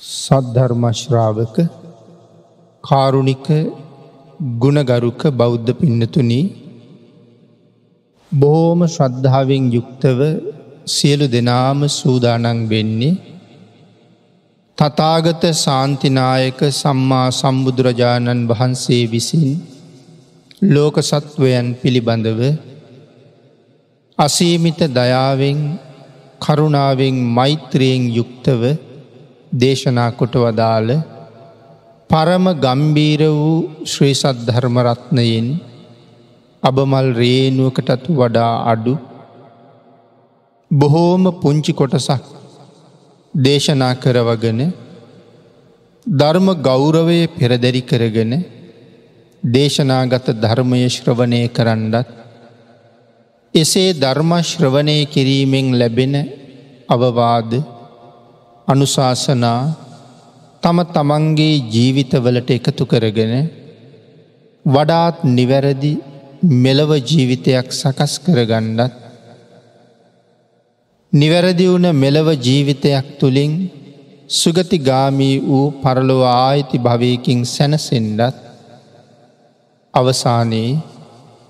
සද්ධර්මශ්‍රාවක කාරුණික ගුණගරුක බෞද්ධ පින්නතුනී බොහෝම ශ්‍රද්ධාවෙන් යුක්තව සියලු දෙනාම සූදානන් වෙන්නේ තතාගත සාන්තිනායක සම්මා සම්බුදුරජාණන් වහන්සේ විසින් ලෝක සත්වයන් පිළිබඳව අසීමිත දයාවෙන් කරුණාවෙන් මෛත්‍රයෙන් යුක්තව දේශනා කොට වදාළ පරම ගම්බීර වූ ශ්‍රී සද්ධර්මරත්නයෙන් අබමල් රේනුවකටත් වඩා අඩු බොහෝම පුංචි කොටසක් දේශනා කරවගෙන ධර්ම ගෞරවය පෙරදැරි කරගෙන දේශනාගත ධර්මය ශ්‍රවණය කරන්නත් එසේ ධර්මශ්‍රවණය කිරීමෙන් ලැබෙන අවවාද අනුශාසනා තම තමන්ගේ ජීවිතවලට එකතු කරගෙන වඩාත් නිවැරදි මෙලව ජීවිතයක් සකස් කරගන්නත් නිවැරදි වුණ මෙලව ජීවිතයක් තුළින් සුගතිගාමී වූ පරලොව ආයිති භවයකින් සැනසෙන්ඩත් අවසානයේ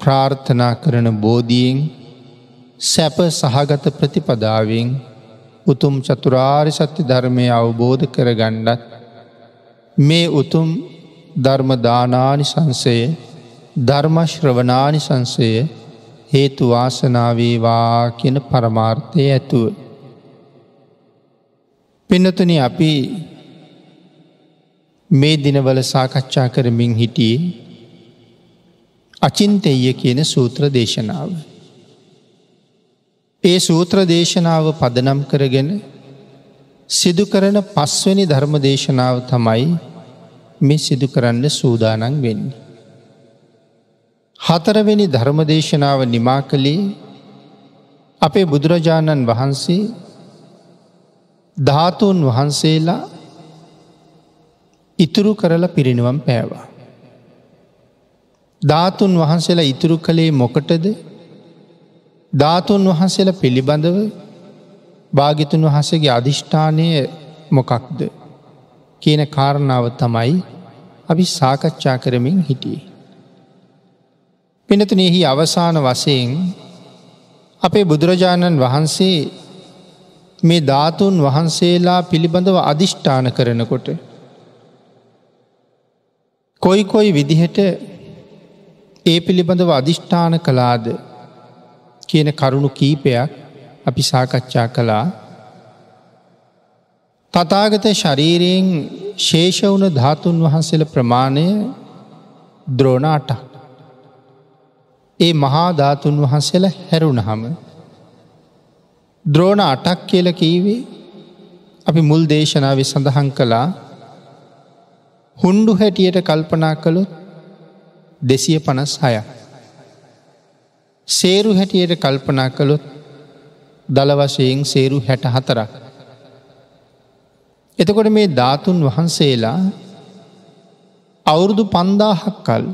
ප්‍රාර්ථනා කරන බෝධීෙන් සැප සහගත ප්‍රතිපදාවෙන් උතුම් චතුරාරි සත්‍ය ධර්මය අවබෝධ කරගණ්ඩත් මේ උතුම් ධර්මදානානි සංසය ධර්මශ්‍රවනානි සංසය හේතු වාසනාවේවා කියන පරමාර්ථය ඇතුව. පින්නතුන අපි මේ දිනවල සාකච්ඡා කරමින් හිටියේ අචින්තෙය කියන සූත්‍ර දේශනාව. ඒ සූත්‍ර දේශනාව පදනම් කරගෙන සිදු කරන පස්වනි ධර්ම දේශනාව තමයි මේ සිදු කරන්න සූදානන් වෙන්නේ. හතරවෙනි ධර්මදේශනාව නිමා කළේ අපේ බුදුරජාණන් වහන්සේ ධාතුන් වහන්සේලා ඉතුරු කරලා පිරිනිවම් පෑවා. ධාතුන් වහන්සේලා ඉතුරු කළේ මොකටද ධාතුන් වහන්සේල පිළිබඳව භාගිතුන් වහසගේ අධිෂ්ඨානය මොකක්ද කියන කාරණාව තමයි අපි සාකච්ඡා කරමින් හිටියේ. පිනතුන එහි අවසාන වසයෙන් අපේ බුදුරජාණන් වහන්සේ මේ ධාතුන් වහන්සේලා පිළිබඳව අධිෂ්ඨාන කරනකොට. කොයි කොයි විදිහට ඒ පිළිබඳව අධිෂ්ඨාන කලාද කියන කරුණු කීපයක් අපි සාකච්ඡා කළා. තතාගත ශරීරයෙන් ශේෂවුන ධාතුන් වහන්සේල ප්‍රමාණය ද්‍රෝණාට ඒ මහා ධාතුන් වහන්සේල හැරුණහම ද්‍රෝණ අටක් කියල කීවේ. අපි මුල් දේශනාව සඳහන් කළා. හුන්ඩු හැටියට කල්පනා කළොත් දෙසිය පනස් හයක්. සේරු හැටියට කල්පනා කළොත් දළ වශයෙන් සේරු හැට හතරක්. එතකොට මේ ධාතුන් වහන්සේලා අවුරුදු පන්දාහක් කල්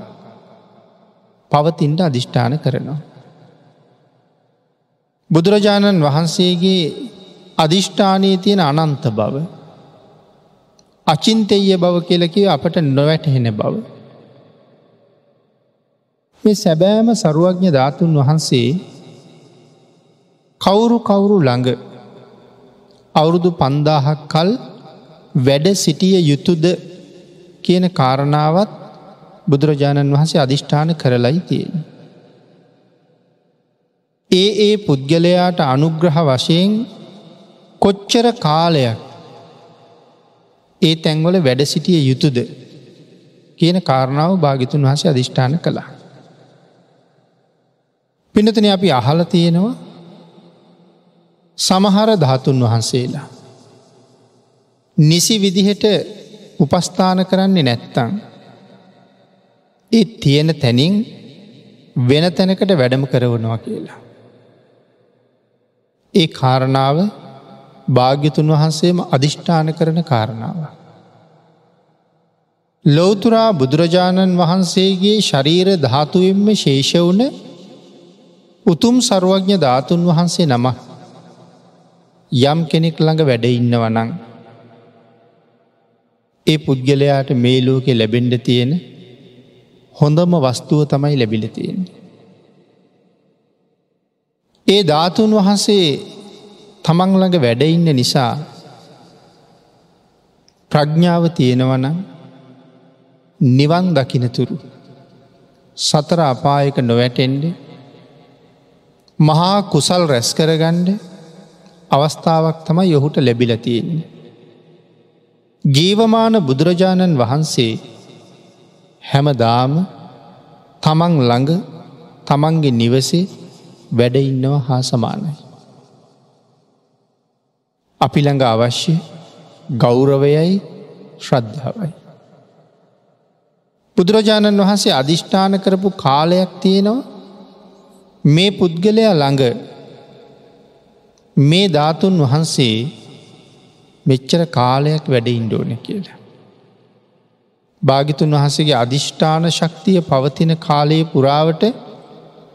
පවතින්ට අධිෂ්ඨාන කරනවා. බුදුරජාණන් වහන්සේගේ අධිෂ්ඨානයේ තියෙන අනන්ත බව අචින්තෙය බව කියලකිව අපට නොවැටහෙන බව. මේ සැබෑම සරුවඥ ධාතුන් වහන්සේ කවුරු කවුරු ළඟ අවුරුදු පන්දාහක් කල් වැඩ සිටිය යුතුද කියන කාරණාවත් බුදුරජාණන් වහන්සේ අධිෂ්ඨාන කරලයි තියෙන. ඒ ඒ පුද්ගලයාට අනුග්‍රහ වශයෙන් කොච්චර කාලයක් ඒ තැන්වල වැඩ සිටිය යුතුද කියන කාරණාව භාගිතුන් වහස අධිෂ්ඨාන කළා. පිනතන අපි අහල තියෙනවා සමහර ධාතුන් වහන්සේලා. නිසි විදිහට උපස්ථාන කරන්නේ නැත්තං. ඒ තියෙන තැනින් වෙන තැනකට වැඩම කරවනවා කියලා. ඒ කාරණාව භාග්‍යතුන් වහන්සේම අධිෂ්ඨාන කරන කාරණාව. ලෝතුරා බුදුරජාණන් වහන්සේගේ ශරීර ධාතුවෙන්ම ශේෂ වුණ උතුම් සරුවඥ ධාතුන් වහන්සේ නම යම් කෙනෙක් ළඟ වැඩ ඉන්නවනං. ඒ පුද්ගලයාට මේ ලෝකෙ ලැබෙන්ඩ තියෙන හොඳම වස්තුව තමයි ලැබිල තියෙන්නේ. ඒ ධාතුන් වහන්සේ තමන්ළඟ වැඩඉන්න නිසා ප්‍රඥ්ඥාව තියෙනවන නිවන් දකිනතුරු සතර අපායක නොවැටෙන්ඩ මහා කුසල් රැස් කරගණ්ඩ අවස්ථාවක් තමයි යොහුට ලැබිලතියෙන්නේ. ජීවමාන බුදුරජාණන් වහන්සේ හැමදාම තමන් ළඟ තමන්ගේ නිවසේ වැඩ ඉන්නව හා සමානයි. අපි ළඟ අවශ්‍ය ගෞරවයයි ශ්‍රද්ධාවයි. බුදුරජාණන් වහන්සේ අධිෂ්ඨාන කරපු කාලයක් තියෙනවා මේ පුද්ගලයා ළඟ මේ ධාතුන් වහන්සේ මෙච්චර කාලයක් වැඩ ඉන්ඩෝන කියලා. භාගිතුන් වහසගේ අධිෂ්ඨාන ශක්තිය පවතින කාලයේ පුරාවට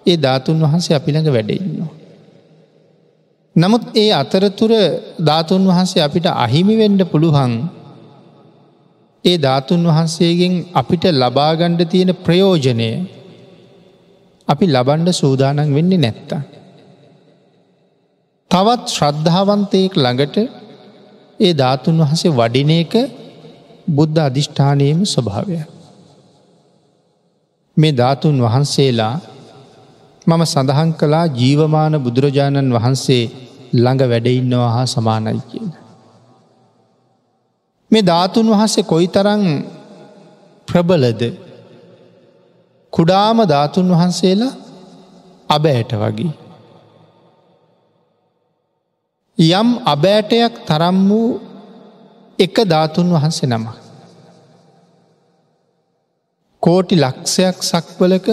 ඒ ධාතුන් වහන්සේ අපිළඟ වැඩඉන්නවා. නමුත් ඒ අතරතුර ධාතුන් වහන්සේ අපිට අහිමිවෙන්ඩ පුළුවන් ඒ ධාතුන් වහන්සේගෙන් අපිට ලබාගණ්ඩ තියෙන ප්‍රයෝජනය අපි ලබන්ඩ සූදානන් වෙන්නේ නැත්තා. තවත් ශ්‍රද්ධාවන්තයෙක් ළඟට ඒ ධාතුන් වහසේ වඩින එක බුද්ධ අධිෂ්ඨානයම ස්වභාවය. මේ ධාතුන් වහන්සේලා මම සඳහන් කලා ජීවමාන බුදුරජාණන් වහන්සේ ළඟ වැඩඉන්නවා හා සමානයි කියන. මේ ධාතුන් වහන්සේ කොයි තරං ප්‍රබලද කුඩාම ධාතුන් වහන්සේලා අබෑට වගේ. යම් අබෑටයක් තරම් වූ එක ධාතුන් වහන්සේ නම. කෝටි ලක්ෂයක් සක්වලක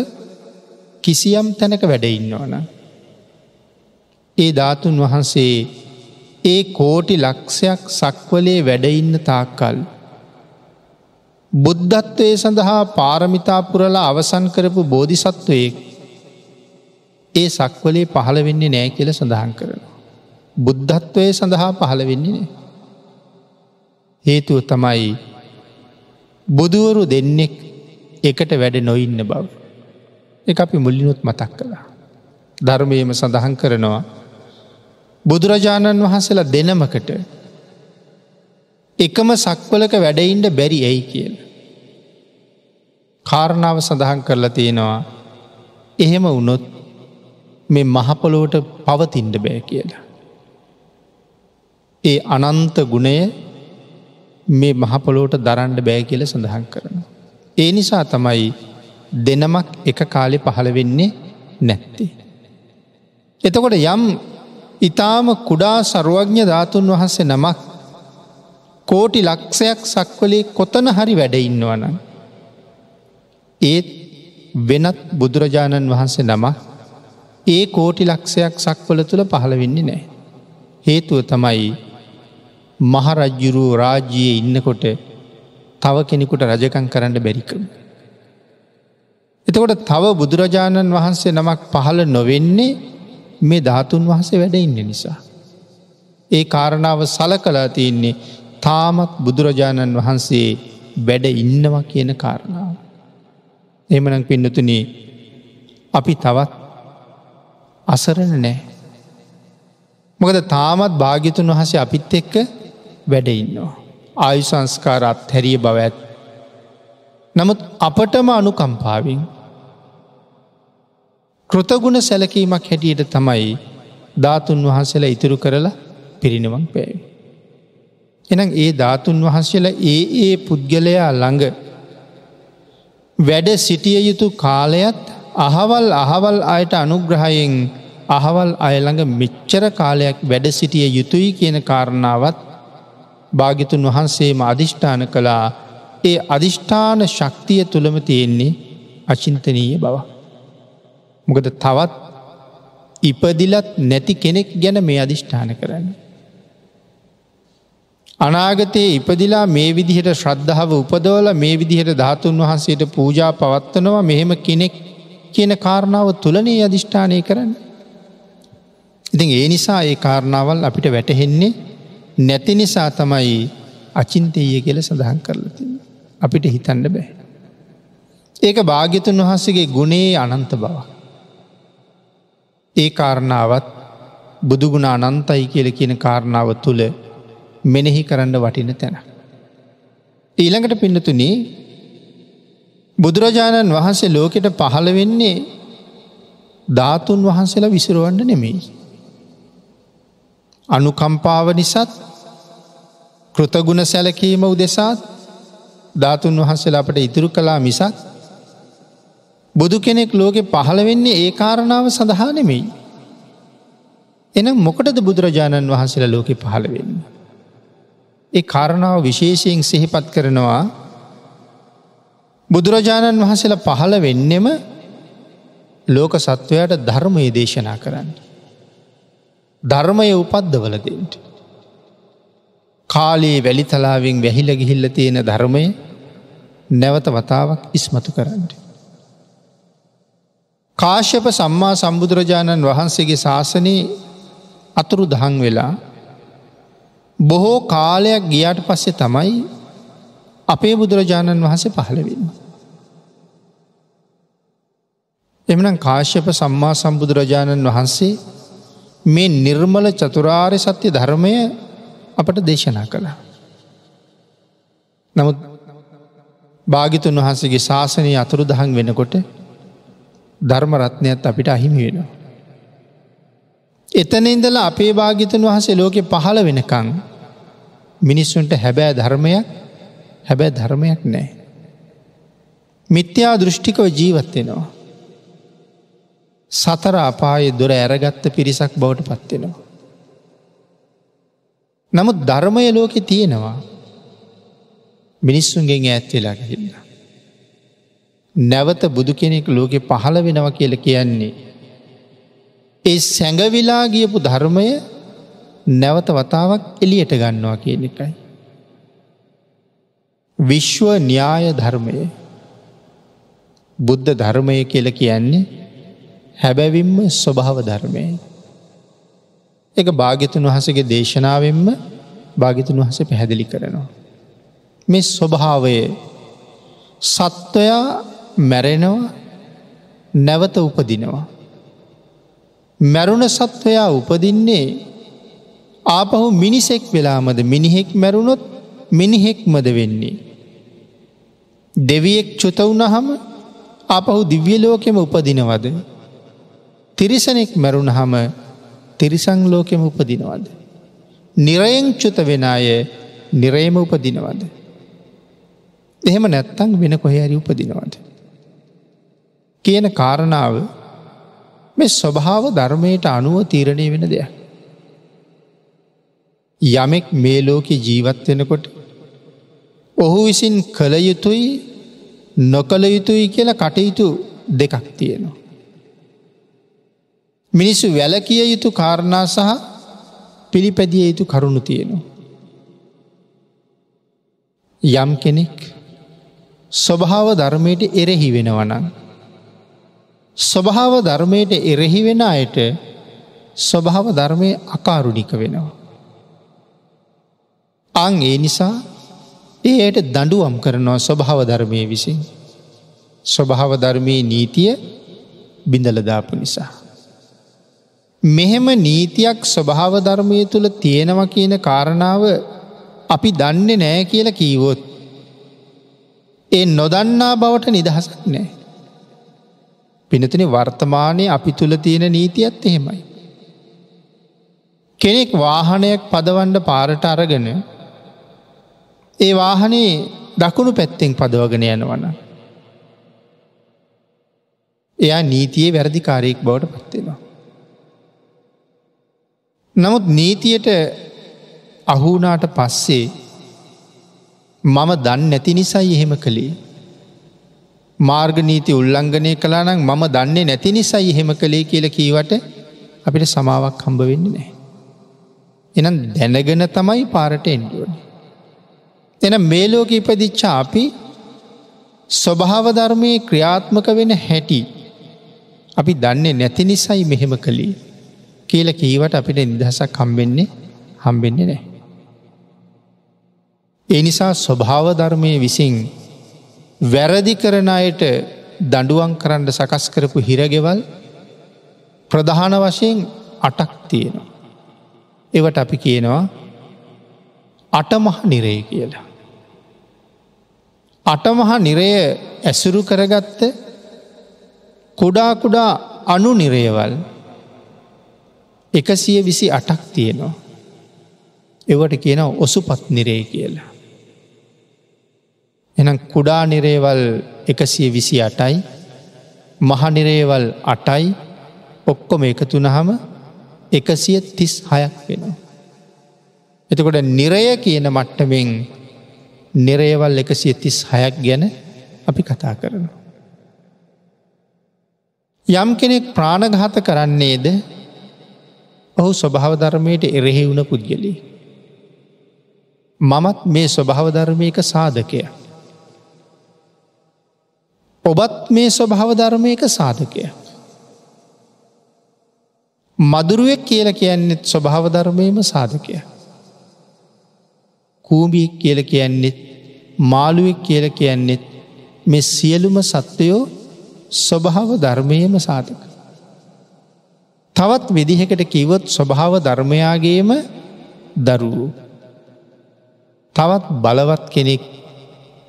කිසියම් තැනක වැඩඉන්නවන. ඒ ධාතුන් වහන්සේ ඒ කෝටි ලක්ෂයක් සක්වලේ වැඩඉන්න තාක්කල්. බුද්ධත්වය සඳහා පාරමිතාපුරලා අවසන් කරපු බෝධිසත්වයෙක් ඒ සක්වලේ පහළ වෙන්නේ නෑ කියල සඳහන් කරනවා. බුද්ධත්වය සඳහා පහළ වෙන්නේ නෑ. හේතුව තමයි බුදුවරු දෙන්නෙක් එකට වැඩ නොඉන්න බව. එක අපි මුල්ලිනුත් මතක් කළා. ධර්මයම සඳහන් කරනවා. බුදුරජාණන් වහන්සේලා දෙනමකට එකම සක්වලක වැඩයින්ට බැරි ඇයි කියල. කාරණාව සඳහන් කරලා තියෙනවා එහෙම වුණොත් මේ මහපොලෝට පවතින්ට බෑ කියලා. ඒ අනන්ත ගුණය මේ මහපොලෝට දරන්ඩ බෑ කියල සඳහන් කරන. ඒ නිසා තමයි දෙනමක් එක කාලෙ පහළ වෙන්නේ නැත්තේ. එතකොට යම් ඉතාම කුඩා සරුවඥ ධාතුන් වහන්සේ නමක් කෝටි ලක්ෂයක් සක්වලේ කොතන හරි වැඩඉන්නවන. ඒත් වෙනත් බුදුරජාණන් වහන්සේ නම ඒ කෝටි ලක්ෂයක් සක්වල තුළ පහළ වෙන්නේ නෑ. හේතුව තමයි මහරජ්ජුරුව රාජ්‍යයේ ඉන්නකොට තව කෙනෙකුට රජකං කරන්න බැරිකම. එතකොට තව බුදුරජාණන් වහන්සේ නමක් පහළ නොවෙන්නේ මේ ධාතුන් වහසේ වැඩ ඉන්න නිසා. ඒ කාරණාව සල කලා තියන්නේ තාමත් බුදුරජාණන් වහන්සේ වැඩ ඉන්නවා කියන කාරණාව. එමනං පින්නතුන අපි තවත් අසරණ නෑ. මොකද තාමත් භාගිතුන් වහසේ අපිත් එක්ක වැඩ ඉන්නවා. ආයු සංස්කාරත් හැරිය බව ඇත්. නමුත් අපටම අනුකම්පාවෙන් කෘතගුණ සැලකීමක් හැටියට තමයි ධාතුන් වහන්සේලා ඉතුරු කරලා පිරිනිවන් පෑවි. එනම් ඒ ධාතුන් වහන්සේලා ඒ ඒ පුද්ගලයා ළඟ වැඩ සිටිය යුතු කාලයත් අහවල් අහවල් අයට අනුග්‍රහයෙන් අහවල් අයළඟ මෙච්චර කාලයක් වැඩ සිටිය යුතුයි කියන කාරණාවත් භාගිතුන් වහන්සේම අධිෂ්ඨාන කළා ඒ අධිෂ්ඨාන ශක්තිය තුළම තියෙන්නේ අචින්තනීය බව. මොකද තවත් ඉපදිලත් නැති කෙනෙක් ගැන මේ අධිෂ්ඨාන කරන්න. අනාගතයේ ඉපදිලා මේ විදිහට ශ්‍රද්ධාව උපදවල මේ විදිහට ධාතුන් වහන්සේට පූජා පවත්වනවා මෙහෙම කෙනෙක් කියන කාරණාව තුළනේ අධිෂ්ඨානය කරන්න. ඉතින් ඒ නිසා ඒ කාරණාවල් අපිට වැටහෙන්නේ නැති නිසා තමයි අචින්තය කියල සඳහන් කරලති. අපිට හිතන්න බෑ. ඒක භාග්‍යතුන් වහන්සගේ ගුණේ අනන්ත බව. ඒ කාරණාවත් බුදුගුණ අනන්තයි කියල කියන කාරණාව තුළ මෙනෙහි කරන්න වටින තැන. ඊළඟට පින්නතුනේ බුදුරජාණන් වහන්සේ ලෝකෙට පහළ වෙන්නේ ධාතුන් වහන්සේලා විසිරුවන්ඩ නෙමෙයි. අනුකම්පාව නිසත් කෘතගුණ සැලකීම උදෙසාත් ධාතුන් වහන්සේලා අපට ඉතුරු කලා මිසක් බුදු කෙනෙක් ලෝකෙ පහළ වෙන්නේ ඒ කාරණාව සඳහා නෙමෙයි. එනම් මොකටද බුදුරජාණන් වහන්සේලා ලෝකෙ පහළ වෙන්න. ඒ කාරණාව විශේෂයෙන් සිහිපත් කරනවා බුදුරජාණන් වහන්සේලා පහළ වෙන්නෙම ලෝක සත්වයට ධර්මය දේශනා කරන්න. ධර්මය උපද්දවල දෙට. කාලයේ වැලිතලාවෙන් වැහිල ගිහිල්ල තියෙන ධර්මය නැවත වතාවක් ඉස්මතු කරන්න. කාශ්‍යප සම්මා සම්බුදුරජාණන් වහන්සේගේ ශාසනයේ අතුරු දහන් වෙලා බොහෝ කාලයක් ගියාට පස්සේ තමයි අපේ බුදුරජාණන් වහන්සේ පහළවෙන්න. එමනම් කාශ්‍යප සම්මා සම්බුදුරජාණන් වහන්සේ මේ නිර්මල චතුරාර්ය සත්‍ය ධර්මය අපට දේශනා කළා. නමුත් භාගිතුන් වහන්සේගේ ශාසනය අතුරු දහන් වෙනකොට ධර්මරත්නයත් අපිට අහිමි වෙනවා. එතන ඉඳලා අපේ භාගිතන් වහසේ ලෝකෙ පහළ වෙනකං මිනිස්සුන්ට හැබෑ ධර්මයක් හැබැ ධර්මයක් නෑ. මිත්‍යා දෘෂ්ටිකව ජීවත්වෙනවා. සතර අපායේ දොර ඇරගත්ත පිරිසක් බවට පත්වෙනවා. නමුත් ධර්මය ලෝකෙ තියෙනවා මිනිස්සුන්ගෙන් ඇත් වෙලා හින්න. නැවත බුදු කෙනෙක් ලෝකෙ පහළ වෙනව කියල කියන්නේ. ඒ සැඟවිලා ගියපු ධර්මය නැවත වතාවක් එලියට ගන්නවා කියන එකයි. විශ්ව න්‍යාය ධර්මය බුද්ධ ධර්මය කියල කියන්නේ හැබැවිම්ම ස්වභාව ධර්මය. එක භාගිතුන් වහසගේ දේශනාවෙන්ම භාගිතුන් වහස පැහැදිලි කරනවා. මේ ස්වභාවය සත්වයා මැරෙනවා නැවත උපදිනවා. මැරුණ සත්වයා උපදින්නේ ආපහු මිනිසෙක් වෙලාමද මිනිහෙක් මැරුණොත් මිනිහෙක්මද වෙන්නේ. දෙවියෙක් චුත වුණහම ආපහු දිව්‍යලෝකෙම උපදිනවද. තිරිසනෙක් මැරුණ හම තිරිසං ලෝකෙම උපදිනවද. නිරයෙන් චුත වෙන අය නිරේම උපදිනවද. එහෙම නැත්තං වෙන කොහැරි උපදිනවද. කියන කාරණාව මේ ස්වභාව ධර්මයට අනුව තීරණය වෙන දෙයක්. යමෙක් මේ ලෝකෙ ජීවත් වෙනකොට ඔහු විසින් කළ යුතුයි නොකළ යුතුයි කියලා කටයුතු දෙකක් තියෙනවා. මිනිස්සු වැලකිය යුතු කාරණා සහ පිළිපැදිය යුතු කරුණු තියෙනවා. යම් කෙනෙක් ස්වභාව ධර්මයට එරෙහි වෙනවනන්. ස්වභාව ධර්මයට එරෙහි වෙන අයට ස්වභාව ධර්මය අකාරුණික වෙනවා. අං ඒ නිසා ඒයට දඩුවම් කරනවා ස්වභාව ධර්මය විසින්. ස්වභාව ධර්මයේ නීතිය බිඳලදාපු නිසා. මෙහෙම නීතියක් ස්වභාව ධර්මය තුළ තියෙනව කියන කාරණාව අපි දන්නේ නෑ කියල කීවොත්. ඒ නොදන්නා බවට නිදහසක් නෑ. පිනතින වර්තමානය අපි තුළ තියෙන නීතියත් එහෙමයි. කෙනෙක් වාහනයක් පදවන්ඩ පාරට අරගෙන ඒ වාහනේ දකුණු පැත්තෙන් පදවගෙන යනවන. එයා නීතියේ වැරදිකාරයෙක් බවට පත්වෙනවා. නමුත් නීතියට අහුනාට පස්සේ මම දන්න නැති නිසයි එහෙම කළේ. මාර්ගනීති උල්ලංඝනය කලානම් මම දන්නේ නැති නිසයි එහෙම කළේ කියල කීවට අපිට සමාවක් හම්බ වෙන්න නෑ. එනම් දැනගෙන තමයි පාරට එන්ඩුවන. එන මේලෝක ඉපදිච්චා අපි ස්වභාව ධර්මය ක්‍රියාත්මක වෙන හැටි අපි දන්නේ නැති නිසයි මෙහෙම කළේ කියල කීවට අපිට නිදහසක් හම්බෙන්නේ හම්බෙන්නේ නෑ. ඒ නිසා ස්වභාව ධර්මය විසින් වැරදි කරන අයට දඩුවන් කරන්න සකස් කරපු හිරගෙවල් ප්‍රධාන වශයෙන් අටක් තියෙනවා. එවට අපි කියනවා අටමහ නිරේ කියලා. අටමහ නිරය ඇසුරු කරගත්ත කුඩා කුඩා අනු නිරේවල් එකසිය විසි අටක් තියෙනවා. එවට කියන ඔසුපත් නිරේ කියලා. එනම් කුඩා නිරේවල් එකසිය විසි අටයි මහනිරේවල් අටයි ඔක්කොම එකතුනහම එකසිය තිස් හයක් වෙනවා. එතකොට නිරය කියන මට්ටමෙන් නිරේවල් එකසිය තිස් හයක් ගැන අපි කතා කරනවා. යම් කෙනෙක් ප්‍රාණඝාත කරන්නේද ඔහු ස්වභාව ධර්මයට එරෙහි වුණ පුද්ගලී. මමත් මේ ස්වභාව ධර්මයක සාධකය. ඔබත් මේ ස්වභාව ධර්මයක සාධකය. මදුරුවෙක් කියල කියන්නෙත් ස්වභාව ධර්මයම සාධකය. කූබියෙක් කියල කියන්නෙත් මාළුවෙක් කියල කියන්නෙත් මෙ සියලුම සත්වයෝ ස්වභාව ධර්මයම සාධක. තවත් විදිහකට කිවොත් ස්වභාව ධර්මයාගේම දරුවූ. තවත් බලවත් කෙනෙක්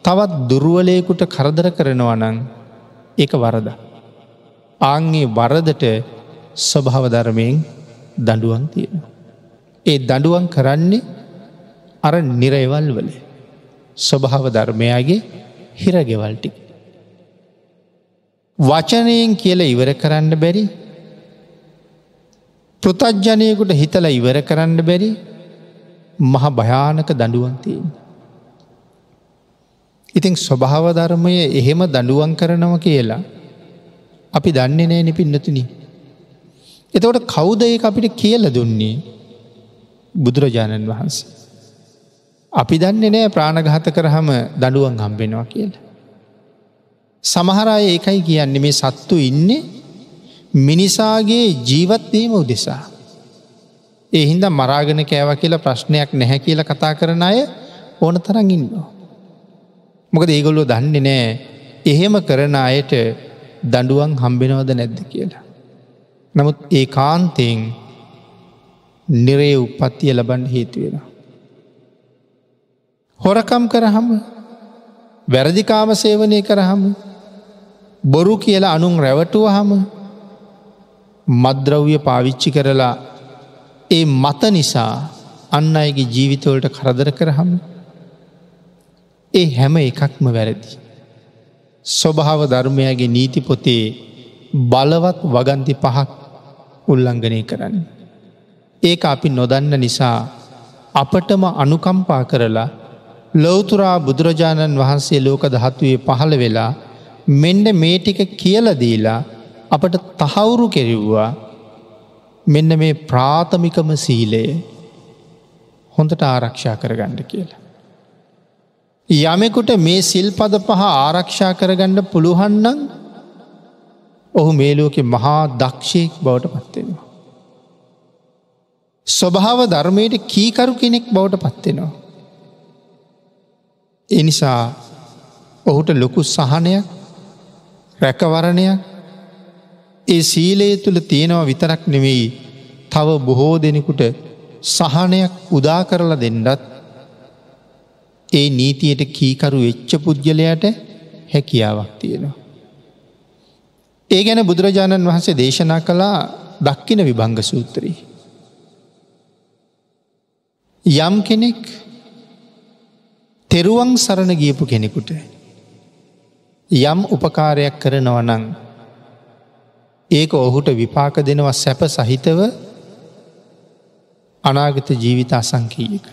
තවත් දුරුවලයකුට කරදර කරනවනං එක වරද. ආංගේ වරදට ස්වභාව ධර්මයෙන් දඩුවන් තියෙන. ඒ දඩුවන් කරන්නේ අර නිරයවල් වල ස්වභාව ධර්මයාගේ හිරගෙවල්ටි. වචනයෙන් කියල ඉවර කරන්න බැරි පෘතජ්ජනයකුට හිතල ඉවර කරන්න බැරි මහ භයානක දඩුවන්තියෙන්. ඉතිං ස්වභාව ධර්මය එහෙම දඩුවන් කරනව කියලා අපි දන්නේ නෑ නිපින්නතුනි. එතවට කෞුද ඒ අපිට කියල දුන්නේ බුදුරජාණන් වහන්සේ. අපි දන්නේ නෑ ප්‍රාණඝාත කරහම දඩුවන් හම්බෙනවා කියලා. සමහරය ඒකයි කියන්නේ මේ සත්තු ඉන්නේ මිනිසාගේ ජීවත්වීම උදෙසා. ඒ හින්ද මරාගෙන කෑව කියලා ප්‍රශ්නයක් නැහැ කියල කතා කරන අය ඕන තරන් ඉන්නවා. මොකද ඒගොල්ලො දන්නේ නෑ එහෙම කරන අයට දඩුවන් හම්බෙනවද නැද්ද කියලා. නමුත් ඒ කාන්තයෙන් නිරේ උපත්තිය ලබන්න හේතුවෙන. හොරකම් කරහම වැරදිකාම සේවනය කරහම බොරු කියලා අනුන් රැවටුව හම මද්‍රව්‍ය පාවිච්චි කරලා ඒ මත නිසා අන්න අයගේ ජීවිතවලට කරදර කරහම ඒ හැම එකක්ම වැරදි. ස්වභාව ධර්මයගේ නීති පොතේ බලවත් වගන්ති පහක් උල්ලංඝනය කරන්න. ඒක අපි නොදන්න නිසා අපටම අනුකම්පා කරලා ලොවතුරා බුදුරජාණන් වහන්සේ ලෝක දහත්වයේ පහළ වෙලා මෙන්ඩ මේ ටික කියලදීලා අපට තහවුරු කෙරෙව්වා මෙන්න මේ ප්‍රාථමිකම සීලය හොඳට ආරක්ෂා කරගන්න කියලා. යමෙකුට මේ සිල්පද පහ ආරක්ෂා කරගන්න පුළුවන්නම් ඔහු මේලෝකෙ මහා දක්ෂයෙක් බවට පත්වෙනවා. ස්වභාව ධර්මයට කීකරු කෙනෙක් බවට පත්වෙනවා. එනිසා ඔහුට ලොකු සහනයක් රැකවරණයක් ඒ සීලයේ තුළ තියෙනවා විතරක් නෙවෙයි තව බොහෝ දෙනෙකුට සහනයක් උදා කරලා දෙන්නත් ඒ නීතියට කීකරු වෙච්ච පුද්ගලයට හැකියාවක් තියෙනවා. ඒ ගැන බුදුරජාණන් වහන්සේ දේශනා කළා දක්කින විභංග සූත්‍රී. යම් කෙනෙක් තෙරුවන් සරණ ගියපු කෙනෙකුට යම් උපකාරයක් කරනවනං ඒක ඔහුට විපාක දෙනවා සැප සහිතව අනාගත ජීවිත අසංකීයක.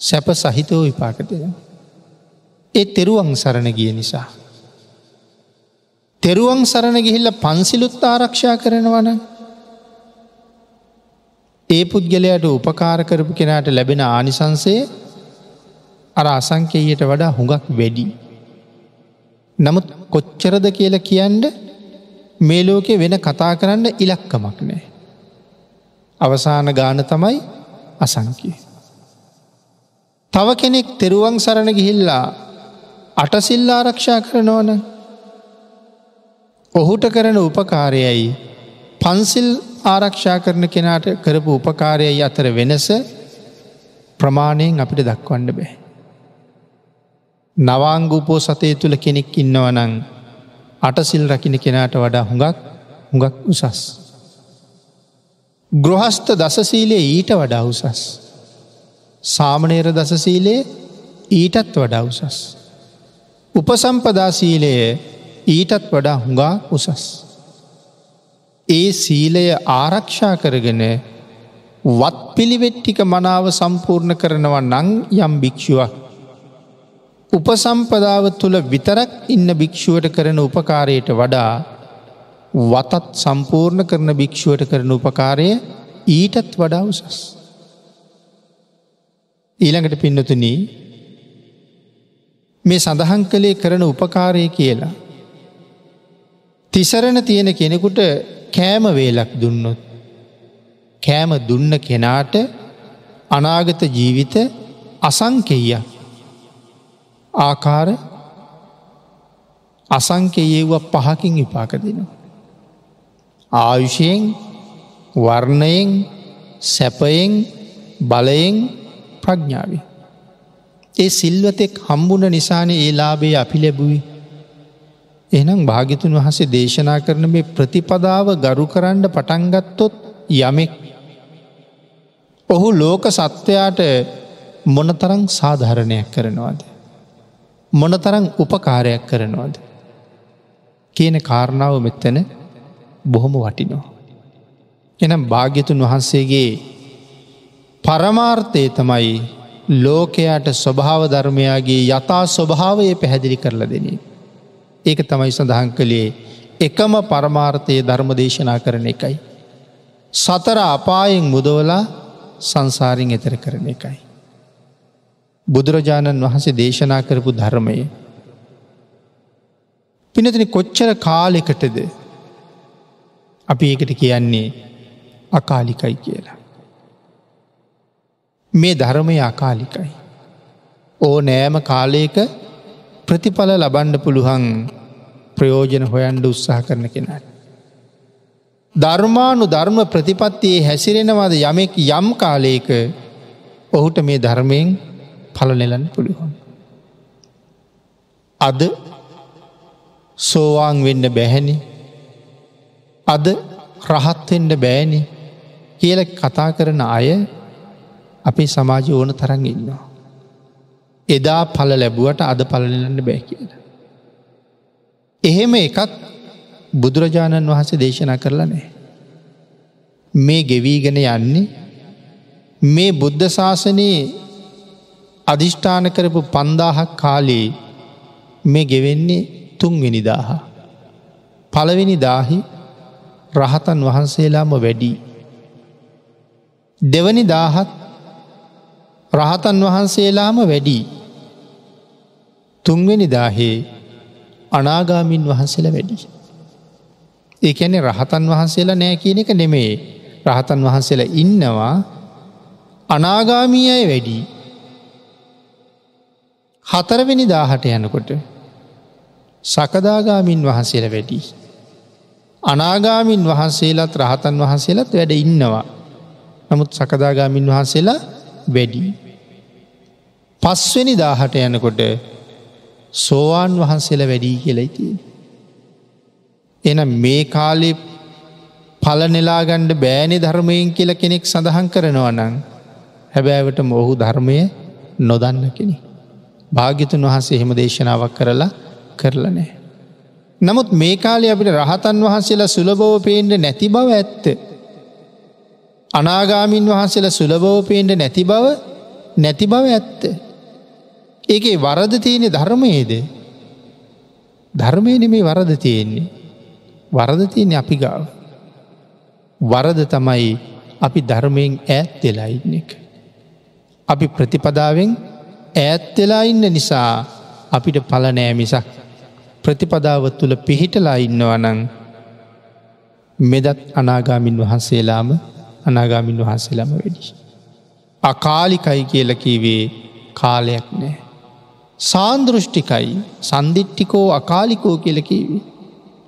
සැප සහිතව විපාක දෙන. ඒ තෙරුවන් සරණ ගිය නිසා. තෙරුවන් සරණ ගිහිල්ල පන්සිලුත් ආරක්ෂා කරනවන ඒ පුද්ගලයට උපකාර කරපු කෙනාට ලැබෙන ආනිසන්සේ අර අසංකේයට වඩා හුඟක් වැඩි. නමුත් කොච්චරද කියල කියන්ඩ මේ ලෝකෙ වෙන කතා කරන්න ඉලක්කමක් නෑ. අවසාන ගාන තමයි අසංකය. තව කෙනෙක් තෙරුවන් සරණ ගිහිල්ලා අටසිල් ආරක්ෂා කරනවන ඔහුට කරන උපකාරයයි පන්සිල් ආරක්ෂා කරන කෙනාට කරපු උපකාරයයි අතර වෙනස ප්‍රමාණයෙන් අපිට දක්වන්න බෑ. නවාංගුපෝ සතය තුළ කෙනෙක් ඉන්නවනං අටසිල් රකින කෙනාට වඩා හුඟක් හුඟක් උසස්. ගෘහස්ත දසසීලේ ඊට වඩා උසස්. සාමනේර දසසීලේ ඊටත් වඩා උසස්. උපසම්පදාසීලය ඊටත් වඩා හුඟා උසස්. ඒ සීලය ආරක්ෂා කරගෙන වත් පිළිවෙට්ටික මනාව සම්පූර්ණ කරනවා නං යම් භික්‍ෂුවක්. උපසම්පදාව තුළ විතරක් ඉන්න භික්‍ෂුවට කරන උපකාරයට වඩා වතත් සම්පූර්ණ කරන භික්‍ෂුවට කරන උපකාරය ඊටත් වඩා උසස්. ඊළඟට පින්නතුන මේ සඳහන් කළේ කරන උපකාරය කියලා. තිසරණ තියෙන කෙනෙකුට කෑම වේලක් දුන්නොත්. කෑම දුන්න කෙනාට අනාගත ජීවිත අසංකෙය ආකාර අසංකයේව පහකින් විපාක දෙනවා. ආයුෂයෙන් වර්ණයෙන් සැපයෙන් බලයෙන් ප්‍රඥාවේ. ඒ සිල්වතෙක් හම්බුණ නිසාන ඒ ලාබේ අපි ලැබුයි. එනම් භාගිතුන් වහසේ දේශනා කරන මේ ප්‍රතිපදාව ගරු කරන්න පටන්ගත්තොත් යමෙක්. ඔහු ලෝක සත්වයාට මොනතරං සාධහරණයක් කරනවාද. මොනතරං උපකාරයක් කරනවාද. කියන කාරණාව මෙත්තන බොහොම වටිනවා. එනම් භාග්‍යතුන් වහන්සේගේ පරමාර්ථය තමයි ලෝකයාට ස්වභාව ධර්මයාගේ යථා ස්වභාවය පැහැදිලි කරලා දෙනේ. ඒක තමයි සඳහන් කළේ එකම පරමාර්ථය ධර්ම දේශනා කරන එකයි. සතර අපායෙන් මුදවලා සංසාරින් එතර කරන එකයි. බුදුරජාණන් වහන්සේ දේශනා කරපු ධර්මය. පිනතින කොච්චර කාලෙකටද අපි ඒකට කියන්නේ අකාලිකයි කියලා. මේ ධර්මය අකාලිකයි. ඕ නෑම කාලයක ප්‍රතිඵල ලබන්ඩ පුළුවන් ප්‍රයෝජන හොයන්ඩ උත්සාහ කරන කෙනට. ධර්මානු ධර්ම ප්‍රතිපත්තියේ හැසිරෙනවාද යමෙක් යම් කාලයක ඔහුට මේ ධර්මයෙන් පල නෙලන්න පුළුවන්. අද සෝවාන් වෙන්න බැහැනි අද රහත්වෙන්ඩ බෑනි කියල කතා කරන අය අපේ සමාජ ඕන තරන් ඉන්නවා. එදා පල ලැබුවට අද පලලන්න බෑ කියලා. එහෙම එකක් බුදුරජාණන් වහන්සේ දේශනා කරලා නෑ. මේ ගෙවීගෙන යන්නේ මේ බුද්ධ ශාසනයේ අධිෂ්ඨාන කරපු පන්දාහක් කාලයේ මේ ගෙවෙන්නේ තුන්වෙනි දාහ. පළවෙනි දාහි රහතන් වහන්සේලාම වැඩි. දෙවනි දාහත් රහතන් වහන්සේලාම වැඩි. තුන්වෙනි දාහේ අනාගාමින් වහන්සේලා වැඩි. ඒකැනෙ රහතන් වහන්සේලා නෑ කියන එක නෙමේ රහතන් වහන්සේලා ඉන්නවා අනාගාමී අය වැඩි. හතරවෙනි දාහට යනකොට සකදාගාමින් වහන්සේල වැඩි. අනාගාමින් වහන්සේලාත් රහතන් වහන්සේලත් වැඩ ඉන්නවා. නමුත් සකදාගාමින් වහන්සේලා වැඩි. පස්වෙනි දාහට යනකොට සෝවාන් වහන්සේල වැඩී කියලයිතිය. එන මේ කාලෙ පලනෙලාගණ්ඩ බෑනෙ ධර්මයෙන් කියල කෙනෙක් සඳහන් කරනවා නං හැබෑවට මොහු ධර්මය නොදන්න කෙනෙ. භාග්‍යතුන් වහන්සේ එහෙම දේශනාවක් කරලා කරලනෑ. නමුත් මේ කාලේ අපිට රහතන් වහන්සේලා සුලබෝව පේන්ට නැති බව ඇත්ත. අනාගාමින් වහන්සේලා සුලබෝව පේන්ට නැති බව නැති බව ඇත්ත. ඒකේ වරද තියෙනෙ ධර්මයේද ධර්මයන මේ වරද තියෙන්නේ. වරද තියෙන අපි ගාව. වරද තමයි අපි ධර්මයෙන් ඈත් වෙලා ඉන්න එක. අපි ප්‍රතිපදාවෙන් ඈත් වෙලා ඉන්න නිසා අපිට පලනෑ මිසක් ප්‍රතිපදාව තුළ පිහිටලා ඉන්නවනං මෙදත් අනාගාමින් වහන්සේලාම අනාගාමින් වහන්සේලාම වැඩි. අකාලිකයි කියල කීවේ කාලයක් නෑ. සාන්දෘෂ්ටිකයි සන්දිිට්ටිකෝ අකාලිකෝ කියලකිවි.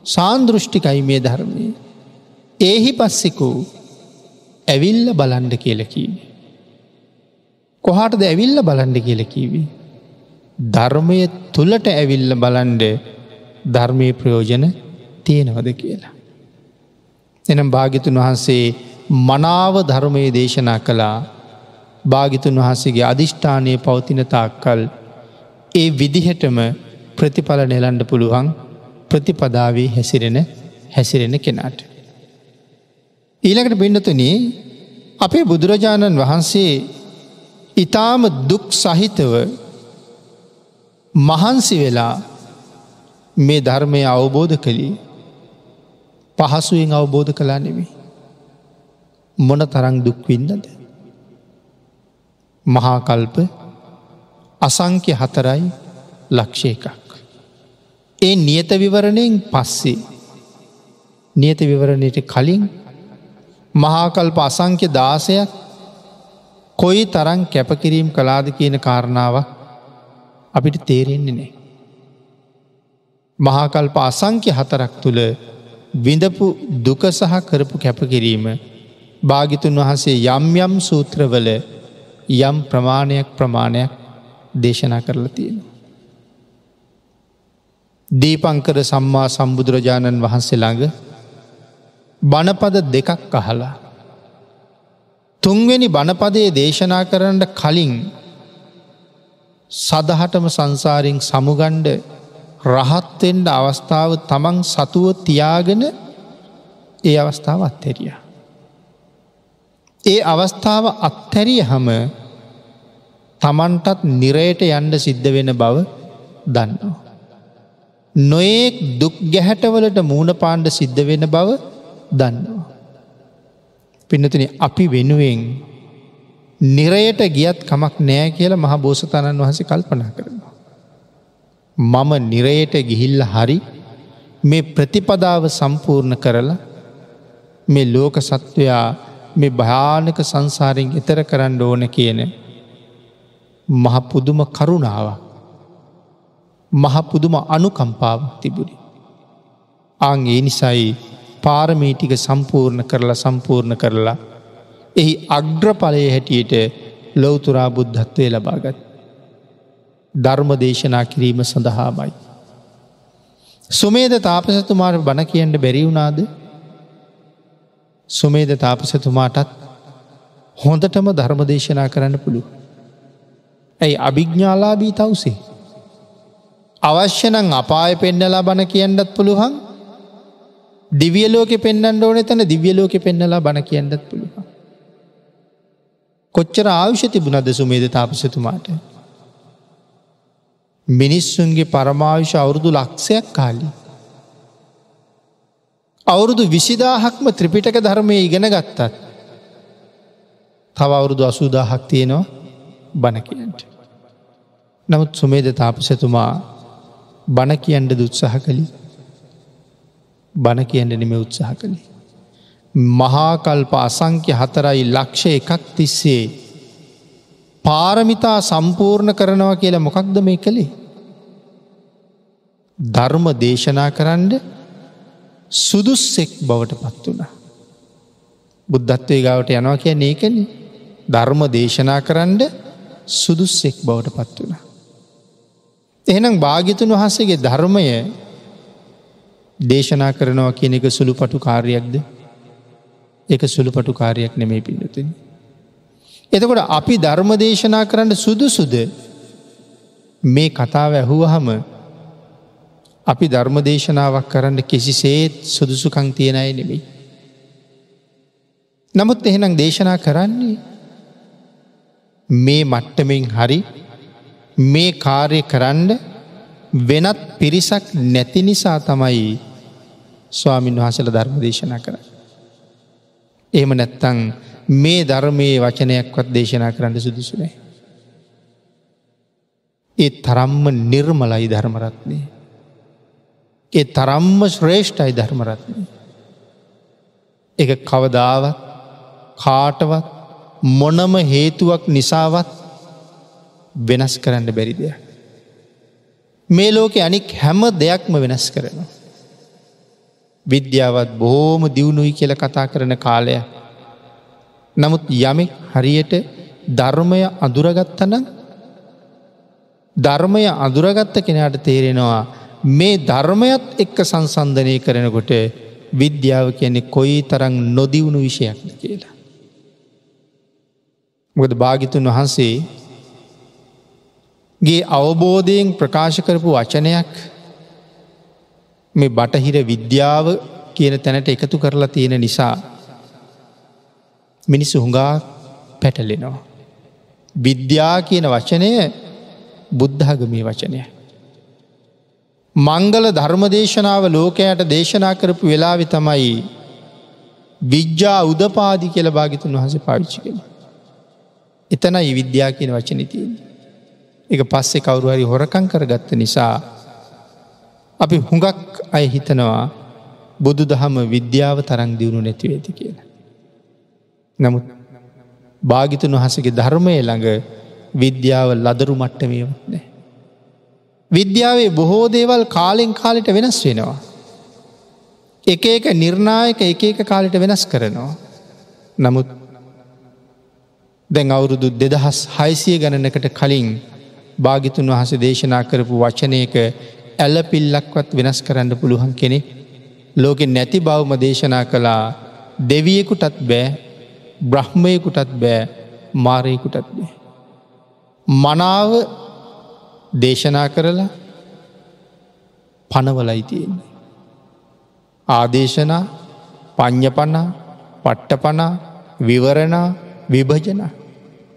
සාන්දෘෂ්ටිකයි මේ ධර්මය. ඒහි පස්සෙකෝ ඇවිල්ල බලන්ඩ කියලකීවි. කොහටද ඇවිල්ල බලන්ඩ කියලකීවි. ධර්මය තුළට ඇවිල්ල බලන්ඩ ධර්මය ප්‍රයෝජන තියෙනවද කියලා. එනම් භාගිතුන් වහන්සේ මනාව ධර්මය දේශනා කළා භාගිතුන් වහන්සේගේ අධිෂ්ඨානය පවතිනතාක්කල් ඒ විදිහටම ප්‍රතිඵල නෙලන්ඩ පුළුවන් ප්‍රතිපදාවේ හැසිරෙන හැසිරෙන කෙනාට. ඊළකට පිඩතුනේ අපේ බුදුරජාණන් වහන්සේ ඉතාම දුක් සහිතව මහන්සි වෙලා මේ ධර්මය අවබෝධ කළේ පහසුවෙන් අවබෝධ කලා නෙමේ. මොන තරං දුක්වින්නද. මහාකල්ප අසංක්‍ය හතරයි ලක්ෂ එකක්. ඒ නියත විවරණයෙන් පස්සේ නියත විවරණයට කලින් මහාකල්ප අසංක්‍ය දාසයක් කොයි තරන් කැපකිරීම් කලාද කියන කාරණාව අපිට තේරෙන්නේ නෑ. මහාකල්ප අසංක්‍ය හතරක් තුළ විඳපු දුක සහ කරපු කැපකිරීම භාගිතුන් වහන්සේ යම් යම් සූත්‍රවල යම් ප්‍රමාණයක් ප්‍රමාණයක් දේශනා කරලා තියෙන. දීපංකර සම්මා සම්බුදුරජාණන් වහන්සේ ළඟ බණපද දෙකක් අහලා. තුන්වෙනි බණපදයේ දේශනා කරන්න කලින් සදහටම සංසාරින් සමුගණ්ඩ රහත්තෙන්ට අවස්ථාව තමන් සතුව තියාගෙන ඒ අවස්ථාව අත්හැරිය. ඒ අවස්ථාව අත්හැරිය හම තමන්ටත් නිරයට යන්ඩ සිද්ධ වෙන බව දන්නවා. නොයෙක් දුක් ගැහැටවලට මූුණ පාණ්ඩ සිද්ධ වෙන බව දන්නවා. පිනතුන අපි වෙනුවෙන් නිරයට ගියත් කමක් නෑ කියලා මහ බෝසතණන් වහස කල්පනා කරනවා. මම නිරයට ගිහිල්ල හරි මේ ප්‍රතිපදාව සම්පූර්ණ කරලා මේ ලෝක සත්වයා මේ භයානක සංසාරෙන් එතර කරන්න ඕන කියන මහපුදුම කරුණාව මහපුදුම අනුකම්පාව තිබුණි. අං ඒ නිසයි පාරමීටික සම්පූර්ණ කරලා සම්පූර්ණ කරලා එහි අග්‍රඵලය හැටියට ලොවතුරා බුද්ධත්වය ලබාගත්. ධර්ම දේශනා කිරීම සඳහාමයි. සුමේද තාපසතුමාට බණ කියන්න බැරිවුණාද සුමේද තාපසතුමාටත් හොඳටම ධර්ම දේශනා කරන්න පුළුව. ඇයි අභිග්ඥාලාබී තවසේ. අවශ්‍යනං අපාය පෙන්නලා බණ කියන්නත් පුළුවන් දිවියලෝක පෙන්න්න ඕන තැන දිවියලෝක පෙන්නලා බණ කියන්නත් පුළුවන්. කොච්චර ආවිෂ තිබුණද සුමේද තාපසතුමාට. මිනිස්සුන්ගේ පරමාවිශ අවුරුදු ලක්ෂයක් කාලි. අවුරුදු විසිදාහක්ම ත්‍රිපිටක ධර්මය ඉගෙන ගත්තත්. තව අවුරුදු අසූදාහක් තියෙනවා බණ කියන්ට. නමුත් සුමේද තාපසතුමා බණ කියන්ට දුත්සහ කළි බණ කියන්න නෙම උත්සාහ කළේ. මහාකල්ප අසංක්‍ය හතරයි ලක්ෂ එකක් තිස්සේ පාරමිතා සම්පූර්ණ කරනවා කියලා මොකක්ද මේ කළේ. ධර්ම දේශනා කරන්න සුදුස්සෙක් බවට පත් වුණ. බුද්ධත්වය ගාවට යනවා කිය ඒකන ධර්ම දේශනා කරන්න සුදුස්සෙක් බවට පත් වුණ. එහෙනම් භාගිතුන් වහන්සේගේ ධර්මය දේශනා කරනවා කියන එක සුළු පටු කාර්යයක්ද එක සුළු පටු කාරයක් නෙමේ පිළිතුන්. එතකොට අපි ධර්ම දේශනා කරන්න සුදුසුද මේ කතාව ඇහුවහම අපි ධර්ම දේශනාවක් කරන්න කිසිසේත් සුදුසුකං තියෙනයි නෙමෙයි. නමුත් එහෙනම් දේශනා කරන්නේ මේ මට්ටමෙන් හරි මේ කාර්ය කරන්න වෙනත් පිරිසක් නැති නිසා තමයි ස්වාමීන් වහසල ධර්ම දේශනා කර. එහෙම නැත්තං මේ ධර්මයේ වචනයක්වත් දේශනා කරන්න සුදුසුනේ. ඒ තරම්ම නිර්මලයි ධර්මරත්නය. ඒ තරම්ම ශ්‍රේෂ්ඨයි ධර්මරත්නය. එක කවදාවත් කාටවත් මොනම හේතුවක් නිසාවත් වෙනස් කරන්න බැරි දෙයක්. මේ ලෝකෙ අනික් හැම දෙයක්ම වෙනස් කරනවා. විද්‍යාවත් බොහෝම දියුණුයි කියල කතා කරන කාලය. නමුත් යමෙක් හරියට ධර්මය අදුරගත්තන ධර්මය අදුරගත්ත කෙනට තේරෙනවා මේ ධර්මයත් එක්ක සංසන්ධනය කරනකොට විද්‍යාව කියන්නේ කොයි තරං නොදිවුණු විෂයක්ද කියලා. මොකද භාගිතුන් වහන්සේ ගේ අවබෝධයෙන් ප්‍රකාශ කරපු වචනයක් මේ බටහිර විද්‍යාව කියන තැනට එකතු කරලා තියෙන නිසා මිනිස්සු හුඟා පැටලෙනවා. විද්‍යා කියන වචනය බුද්ධාගමී වචනය. මංගල ධර්මදේශනාව ලෝකයට දේශනා කරපු වෙලාවෙ තමයි විද්‍යා උදපාදි කියල භාගිතුන් වහස පාවිච්චි කළ. එතනයි විද්‍යා කියන වචන තියෙන්. එක පස්සේ කවුරුහරි හොරකං කරගත්ත නිසා අපි හුඟක් අය හිතනවා බුදු දහම විද්‍යාව තරං දියුණු නැතිව ඇති කියලා. නමුත් භාගිතුන් වහසගේ ධර්මය ළඟ විද්‍යාව ලදරු මට්ටමියවත් නෑ. විද්‍යාවේ බොහෝ දේවල් කාලෙන් කාලෙට වෙනස් වෙනවා. එක එක නිර්ණායක එක එක කාලෙට වෙනස් කරනවා. නමුත් දැන් අවුරුදු දෙදහස් හයිසිය ගණනකට කලින් භාගිතුන් වහස දේශනා කරපු වචනයක ඇල්ල පිල්ලක්වත් වෙනස් කරන්න පුළුවන් කෙනෙ ලෝකෙ නැති බවම දේශනා කළා දෙවියෙකුටත් බෑ බ්‍රහ්මයකුටත් බෑ මාරයකුටත් බෑ. මනාව දේශනා කරලා පනවලයි තියෙන්නේ. ආදේශනා පඤ්ඥපනා පට්ටපනා විවරණා විභජන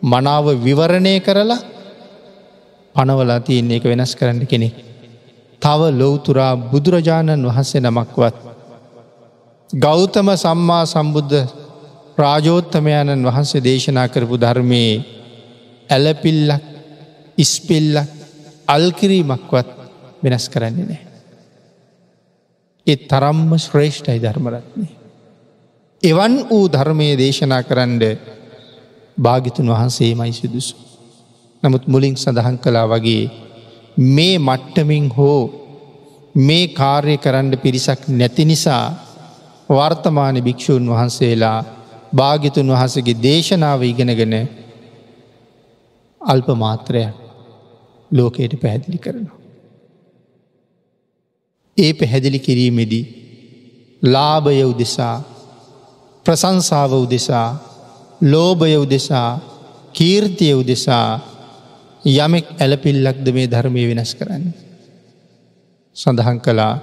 මනාව විවරණය කරලා පනවලා තියන්නේ එක වෙනස් කරන්න කෙනෙක්. තව ලොවතුරා බුදුරජාණන් වහන්සේ නමක්වත්. ගෞතම සම්මා සම්බුද්ධ ප්‍රාජෝත්තමයණන් වහන්සේ දේශනා කරපු ධර්මයේ ඇලපිල්ලක් ඉස්පෙල්ලක් අල්කිරීමක්වත් වෙනස් කරන්නේ නෑ. ඒ තරම්ම ශ්‍රේෂ්ඨයි ධර්මරත්නය. එවන් වූ ධර්මය දේශනා කරන්න භාගිතුන් වහන්සේමයි සිදුසු. නමුත් මුලින් සඳහන් කලා වගේ මේ මට්ටමින් හෝ මේ කාර්ය කරන්න පිරිසක් නැති නිසා වර්තමාන භික්‍ෂූන් වහන්සේලා භාගිතුන් වහසගේ දේශනාව ඉගෙනගෙන අල්ප මාත්‍රයක් ලෝකයට පැහැදිලි කරනවා. ඒ පැහැදිලි කිරීමෙදී ලාභය උදෙසා ප්‍රසංසාව උදෙසා ලෝභය උදෙසා කීර්තිය උදෙසා යමෙක් ඇලපිල්ලක්ද මේ ධර්මය වෙනස් කරන්න. සඳහන් කළා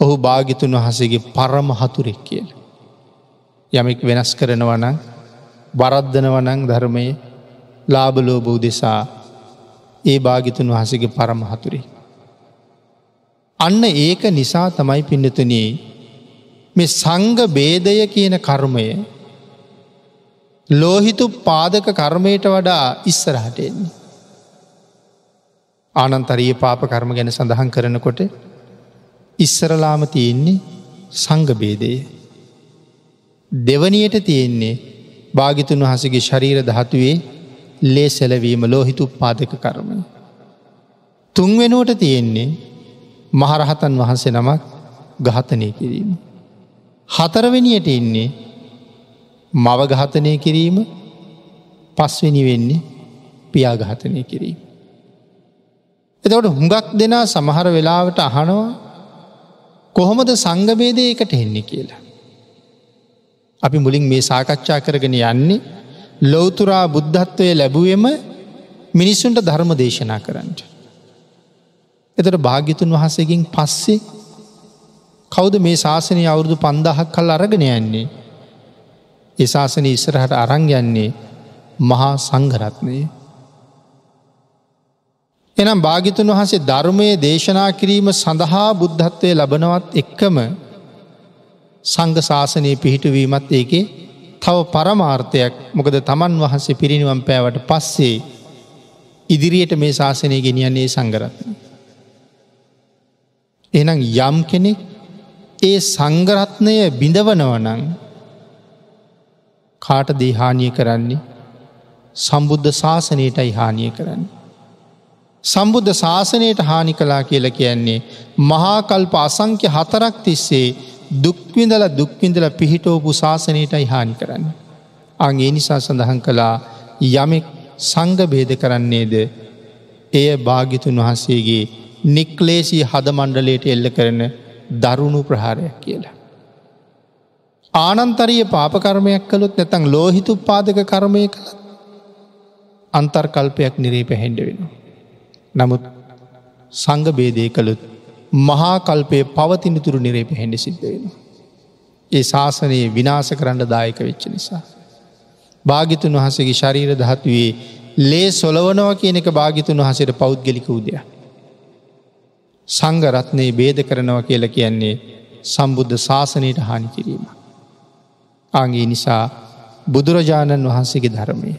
ඔහු භාගිතුන් වහසගේ පරම හතුරෙක් කියල. යමෙක් වෙනස් කරනවනං බරද්ධනවනං ධර්මය ලාබලෝබෝ දෙසා ඒ භාගිතුන් වහසගේ පරමහතුරේ. අන්න ඒක නිසා තමයි පිඩතුනේ මේ සංග බේදය කියන කර්මය ලෝහිතු පාදක කර්මයට වඩා ඉස්සරහට එන්නේ. ආනන්තරීය පාප කර්ම ගැන සඳහන් කරනකොට ඉස්සරලාම තියෙන්නේ සංගබේදය. දෙවනියට තියෙන්නේ භාගිතුන් වහසගේ ශරීර ධාතුවේ ලේ සැලවීම ලෝහිතු උපාදක කරමය. තුන්වෙනුවට තියෙන්නේ මහරහතන් වහන්සේ නමක් ගහතනය කිරීම. හතරවෙනියට ඉන්නේ මවගහතනය කිරීම පස්වෙනි වෙන්නේ පියාගහතනය කිරීම. එතවට හුඟක් දෙනා සමහර වෙලාවට අහනවා කොහොමද සංගබේදය එකට එන්නේ කියලා. අපි මුලින් මේ සාකච්ඡා කරගෙන යන්නේ ලොවතුරා බුද්ධත්වය ලැබුවම මිනිස්සුන්ට ධර්ම දේශනා කරන්නට. එතට භාග්‍යතුන් වහසකින් පස්සේ කෞද මේ ශාසනය අවුරුදු පන්දහක් කල් අරගෙන යන්නේ. ඒ ශාසන ඉස්සරහට අරං යන්නේ මහා සංගරත්නය. එනම් භාගිතුන් වහසේ ධර්මය දේශනා කිරීම සඳහා බුද්ධත්වය ලබනවත් එක්කම සංඝ ශාසනය පිහිටුවීමත් ඒකේ තව පරමාර්ථයක් මොකද තමන් වහන්සේ පිරිනිවම් පෑවට පස්සේ ඉදිරියට මේ ශාසනය ගෙනියන්නේ සංගරත්න. එනම් යම් කෙනෙක් ඒ සංගරත්නය බිඳවනවනං කාට දේහානිය කරන්නේ සම්බුද්ධ ශාසනයටයි හානිය කරන්න. සම්බුද්ධ ශාසනයට හානි කලා කියල කියන්නේ මහාකල්ප අසංක්‍ය හතරක් තිස්සේ දුක්විඳල දුක්විඳල පිහිටෝපු ශාසනයටයි හානි කරන්න. අගේ නිසා සඳහන් කළා යමෙක් සංග බේද කරන්නේද එය භාගිතුන් වහන්සේගේ නික්ලේසී හදමණ්ඩලයට එල්ල කරන දරුණු ප්‍රහාරයක් කියලා. ආනන්තරිය පාපකර්මයක් කළුත් නැතං ලෝහිතු පාදක කර්මය කළත් අන්තර්කල්පයක් නිරේ පැහැඩ වෙන. නමුත් සංග බේදය කළුත් මහාකල්පය පවතිනතුරු නිරේ පැහැඩ සිද්ධ වෙන. ඒ ශාසනයේ විනාස කරන්න දායක වෙච්ච නිසා. භාගිතුන් වහසගේ ශරීර දහත්වේ ලේ සොලවනවා කියන එක භාගිතුන් වහසට පෞද්ගලික උදයක්. සංගරත්නයේ බේද කරනවා කියල කියන්නේ සම්බුද්ධ ශාසනයට හානි කිරීම. ආගේ නිසා බුදුරජාණන් වහන්සේගේ ධර්මය.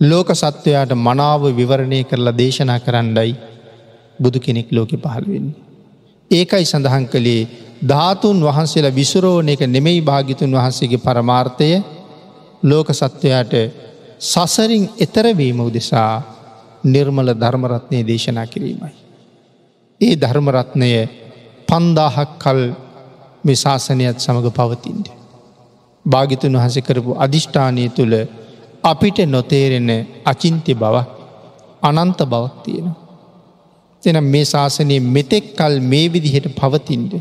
ලෝක සත්වයාට මනාව විවරණය කරලා දේශනා කරන්නයි බුදු කෙනෙක් ලෝකෙ පහළවෙන්නේ. ඒකයි සඳහන් කළේ ධාතුන් වහන්සේලා විසුරෝණ එක නෙමෙයි භාගිතුන් වහන්සේගේ පරමාර්ථය ලෝක සත්වයාට සසරින් එතරවීම උදෙසා නිර්මල ධර්මරත්නය දේශනා කිරීමයි. ඒ ධර්මරත්නය පන්දාහක් කල් මෙශාසනයත් සමඟ පවතින්ට. භාගිතුන් වහස කරපු අධිෂ්ඨානය තුළ අපිට නොතේරෙන අචින්ත්‍ය බවක් අනන්ත බවක් තියෙනවා. එන මේ ශාසනයේ මෙතෙක් කල් මේ විදිහට පවතින්ට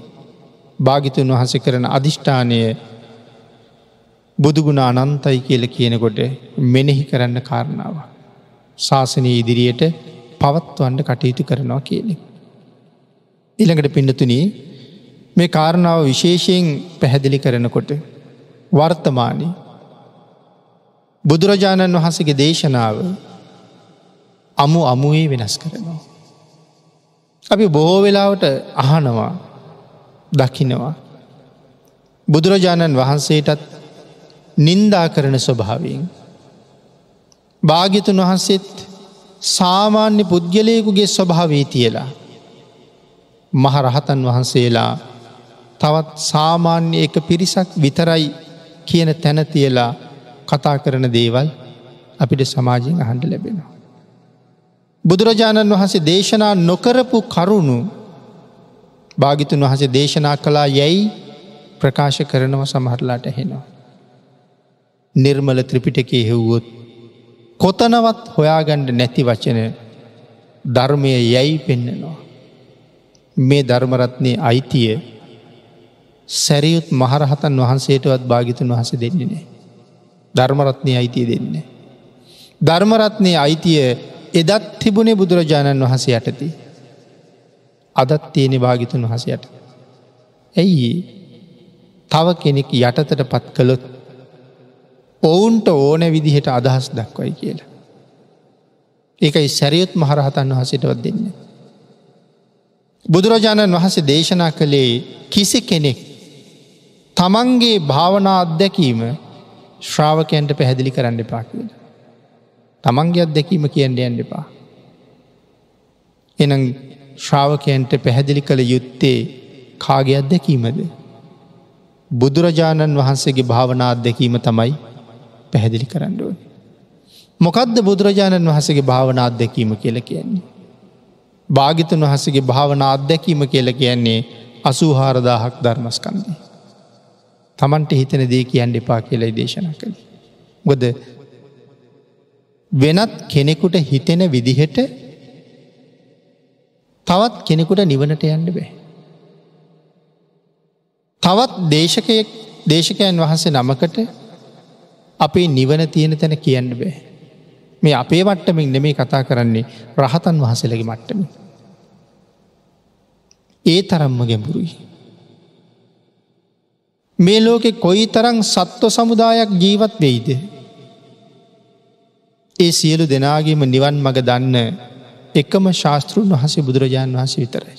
භාගිතුන් වහස කරන අධිෂ්ඨානය බුදුගුණ අනන්තයි කියල කියනකොට මෙනෙහි කරන්න කාරණාව. ශාසනය ඉදිරියට පවත්වන්න කටයුතු කරනවා කියලෙ. ඉළඟට පිඩතුනී මේ කාරණාව විශේෂයෙන් පැහැදිලි කරනකොට වර්තමානය බුදුරජාණන් වහන්සගේ දේශනාව අමු අමුවේ වෙනස් කරනවා. අපි බොහෝ වෙලාවට අහනවා දකිනවා. බුදුරජාණන් වහන්සේටත් නින්දා කරන ස්වභාවයෙන්. භාගිතුන් වහන්සේත් සාමාන්‍ය පුද්ගලයකුගේ ස්වභාවේ තියලා. මහරහතන් වහන්සේලා තවත් සාමාන්‍ය එක පිරිසක් විතරයි කියන තැන තියලා කතා කරන දේවල් අපිට සමාජයෙන් අහන්ඩ ලැබෙනවා. බුදුරජාණන් වහන්සේ දේශනා නොකරපු කරුණු භාගිතුන් වහසේ දේශනා කලා යැයි ප්‍රකාශ කරනව සමහරලාට හෙනවා. නිර්මල ත්‍රිපිටකේ හෙව්වොත් කොතනවත් හොයාගණ්ඩ නැති වචන ධර්මය යැයි පෙන්නෙනවා. මේ ධර්මරත්නය අයිතිය සැරියුත් මහරහතන් වහන්සේටවත් භාගිතුන් වහස දෙන්නේ නෑ. ධර්මරත්නය අයිතිය දෙන්නේ. ධර්මරත්නය අයිතිය එදත් තිබුණේ බුදුරජාණන් වහස යටති. අදත් තියෙනෙ භාගිතුන් වහසයට. ඇයි තව කෙනෙක් යටතට පත් කළොත් ඔවුන්ට ඕන විදිහට අදහස් දක්වයි කියලා. ඒකයි සැරියුත් මහරහතන් වහසටවත් දෙන්න. බුදුරජාණන් වහසේ දේශනා කළේ කිසි කෙනෙක් තමන්ගේ භාවනා අත්දැකීම ශ්‍රාවකයන්ට පැහැදිලි කරන්න එපා කියල. තමන්ගේ අත්දැකීම කියන්න යන්න එපා. එන ශ්‍රාවකයන්ට පැහැදිලි කළ යුත්තේ කාගේ අත්දැකීමද. බුදුරජාණන් වහන්සේගේ භාවනා අත්දැකීම තමයි පැහැදිලි කරන්න ඕන. මොකදද බුදුරජාණන් වහසගේ භාවනා අත්දැකීම කියල කියන්නේ. භාගිතන් වහසගේ භාවනා අත්දැකීම කියල කියන්නේ අසූහාරදාහක් ධර්මස්කන්දී. තමන්ට හිතන දේ කියන්න එපා කියලයි දේශන කළ. ගොද වෙනත් කෙනෙකුට හිතෙන විදිහට තවත් කෙනෙකුට නිවනට යන්න බෑ. තවත් දේශකයෙක් දේශකයන් වහන්සේ නමකට අපේ නිවන තියෙන තැන කියන්න බෑ. මේ අපේ මට්ටමින් නෙමේ කතා කරන්නේ රහතන් වහසලගේ මට්ටම. ඒ තරම්ම ගැඹුරුයි. මේ ලෝකෙ කොයි තරං සත්ව සමුදායක් ජීවත් වෙයිද. ඒ සියලු දෙනාගේම නිවන් මඟ දන්න එකම ශාස්තෘන් වහසේ බුදුරජාණන් වහස විතරයි.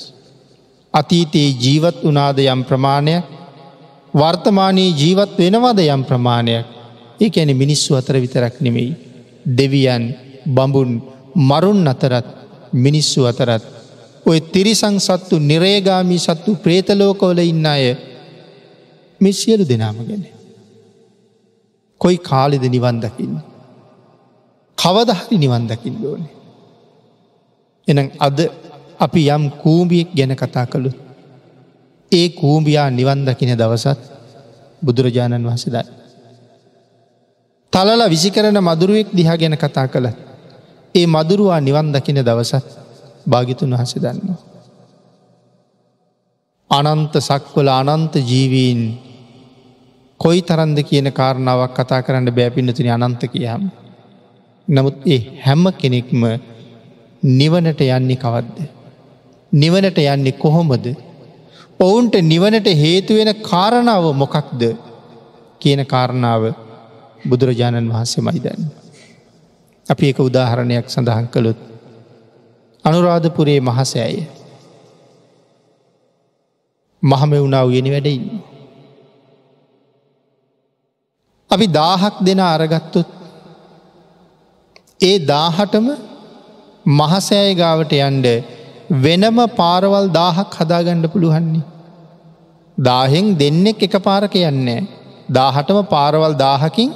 අතීතයේ ජීවත් වනාද යම් ප්‍රමාණයක් වර්තමානයේ ජීවත් වෙනවාද යම් ප්‍රමාණයක් ඒ ඇන මිනිස්සු අතර විතරක් නෙමෙයි. දෙවියන් බඹුන් මරුන් අතරත් මිනිස්සු අතරත් ඔය තිරිසං සත්තු නිරේගාමී සත්තු ප්‍රේතලෝකවල ඉන්න අය මෙ සියලු දෙනාම ගැන. කොයි කාලෙද නිවන් දකින්න. කවදහරි නිවන් දකිින් ඕනේ. එන අද අපි යම් කූම්බියෙක් ගැන කතා කළු. ඒ කූම්බියා නිවන් දකින දවසත් බුදුරජාණන් වහසදයි. තලල විසි කරන මදුරුවෙක් දිහා ගැන කතා කළ. ඒ මදුරුවා නිවන් දකින දවසත් භාගිතුන් වහස දන්නවා. අනන්ත සක්වල අනන්ත ජීවීන් කොයි තරන්ද කියන කාරණාවක් කතා කරන්න බෑපින්නතුනි අනන්ත කියහම්. නමුත් ඒ හැම්ම කෙනෙක්ම නිවනට යන්නේ කවද්ද. නිවනට යන්නේ කොහොමද. ඔවුන්ට නිවනට හේතුවෙන කාරණාව මොකක්ද කියන කාරණාව බුදුරජාණන් වහන්සේ මයිදන්න. අපි එක උදාහරණයක් සඳහන් කළොත්. අනුරාධපුරේ මහසෑය. මහමෙවුණාව යෙන වැඩඉන්න. අපි දාහක් දෙන අරගත්තොත් ඒ දාහටම මහසෑය ගාවට යන්ඩ වෙනම පාරවල් දාහක් හදාගණ්ඩ පුළුවන්නේ. දාහෙන් දෙන්නෙක් එක පාර කියන්නේ දාහටම පාරවල් දාහකින්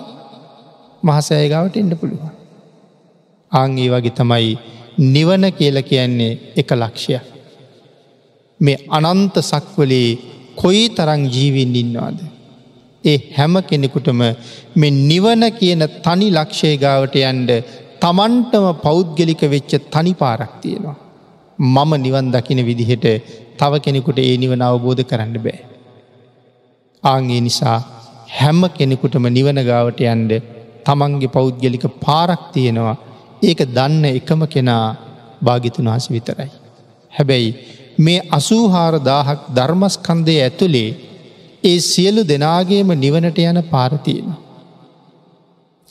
මහසෑයගාවට එන්න පුළුවන්. ආංගේ වගේ තමයි නිවන කියල කියන්නේ එක ලක්ෂය. මේ අනන්ත සක්වලේ කොයි තරං ජීවින් ඉන්නවාද. ඒ හැම කෙනෙකුටම මෙ නිවන කියන තනි ලක්ෂය ගාවට යන්ඩ තමන්ටම පෞද්ගලික වෙච්ච තනි පාරක් තියෙනවා. මම නිවන් දකින විදිහට තව කෙනෙකුට ඒ නිවන අවබෝධ කරන්න බෑ. ආගේ නිසා හැම්ම කෙනෙකුටම නිවන ගාවට යන්ඩ තමන්ගේ පෞද්ගලික පාරක් තියෙනවා ඒක දන්න එකම කෙනා භාගිතුන් වහස විතරයි. හැබැයි මේ අසූහාර දාහක් ධර්මස්කන්දය ඇතුළේ ඒ සියලු දෙනාගේම නිවනට යන පාරතියෙන.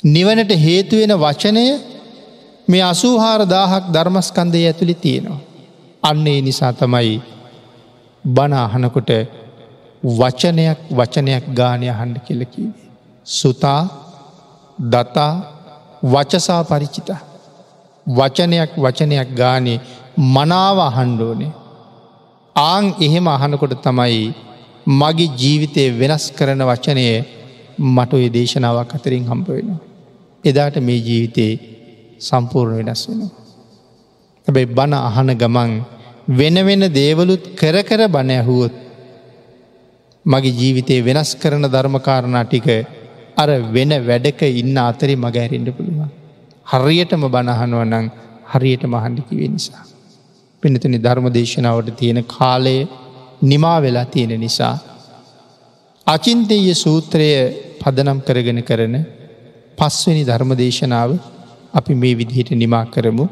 නිවනට හේතුවෙන වචනය මේ අසූහාර දාහක් ධර්මස්කන්දය ඇතුළි තියෙනවා. අන්න ඒ නිසා තමයි බණ අහනකොට වචනයක් වචනයක් ගානය අහන්ඩ කෙලකිවේ. සුතා දතා වචසා පරිචිත වචනයක් වචනයක් ගානේ මනාව අහන්ඩෝනේ. ආං එහෙම අහනකොට තමයි මගේ ජීවිතය වෙනස් කරන වචනය මට ඔය දේශනාවක් අතරින් හම්ප වෙන. එදාට මේ ජීවිතයේ සම්පූර්ණ වෙනස් වෙනවා. හැබැයි බණ අහන ගමන් වෙන වෙන දේවලුත් කර කර බණ ඇහුවොත් මගේ ජීවිතයේ වෙනස් කරන ධර්මකාරණා ටික අර වෙන වැඩක ඉන්න අතරි මග ඇරෙන්ට පුළුවන්. හරියටම බණහනුව නං හරියට මහන්ඩිකිවේ නිසා. පිනතනි ධර්ම දේශනාවට තියෙන කාලය නිමා වෙලා තියෙන නිසා. අචින්තය සූත්‍රය පදනම් කරගෙන කරන පස්වනි ධර්ම දේශනාව අපි මේ විදිහට නිමා කරමු.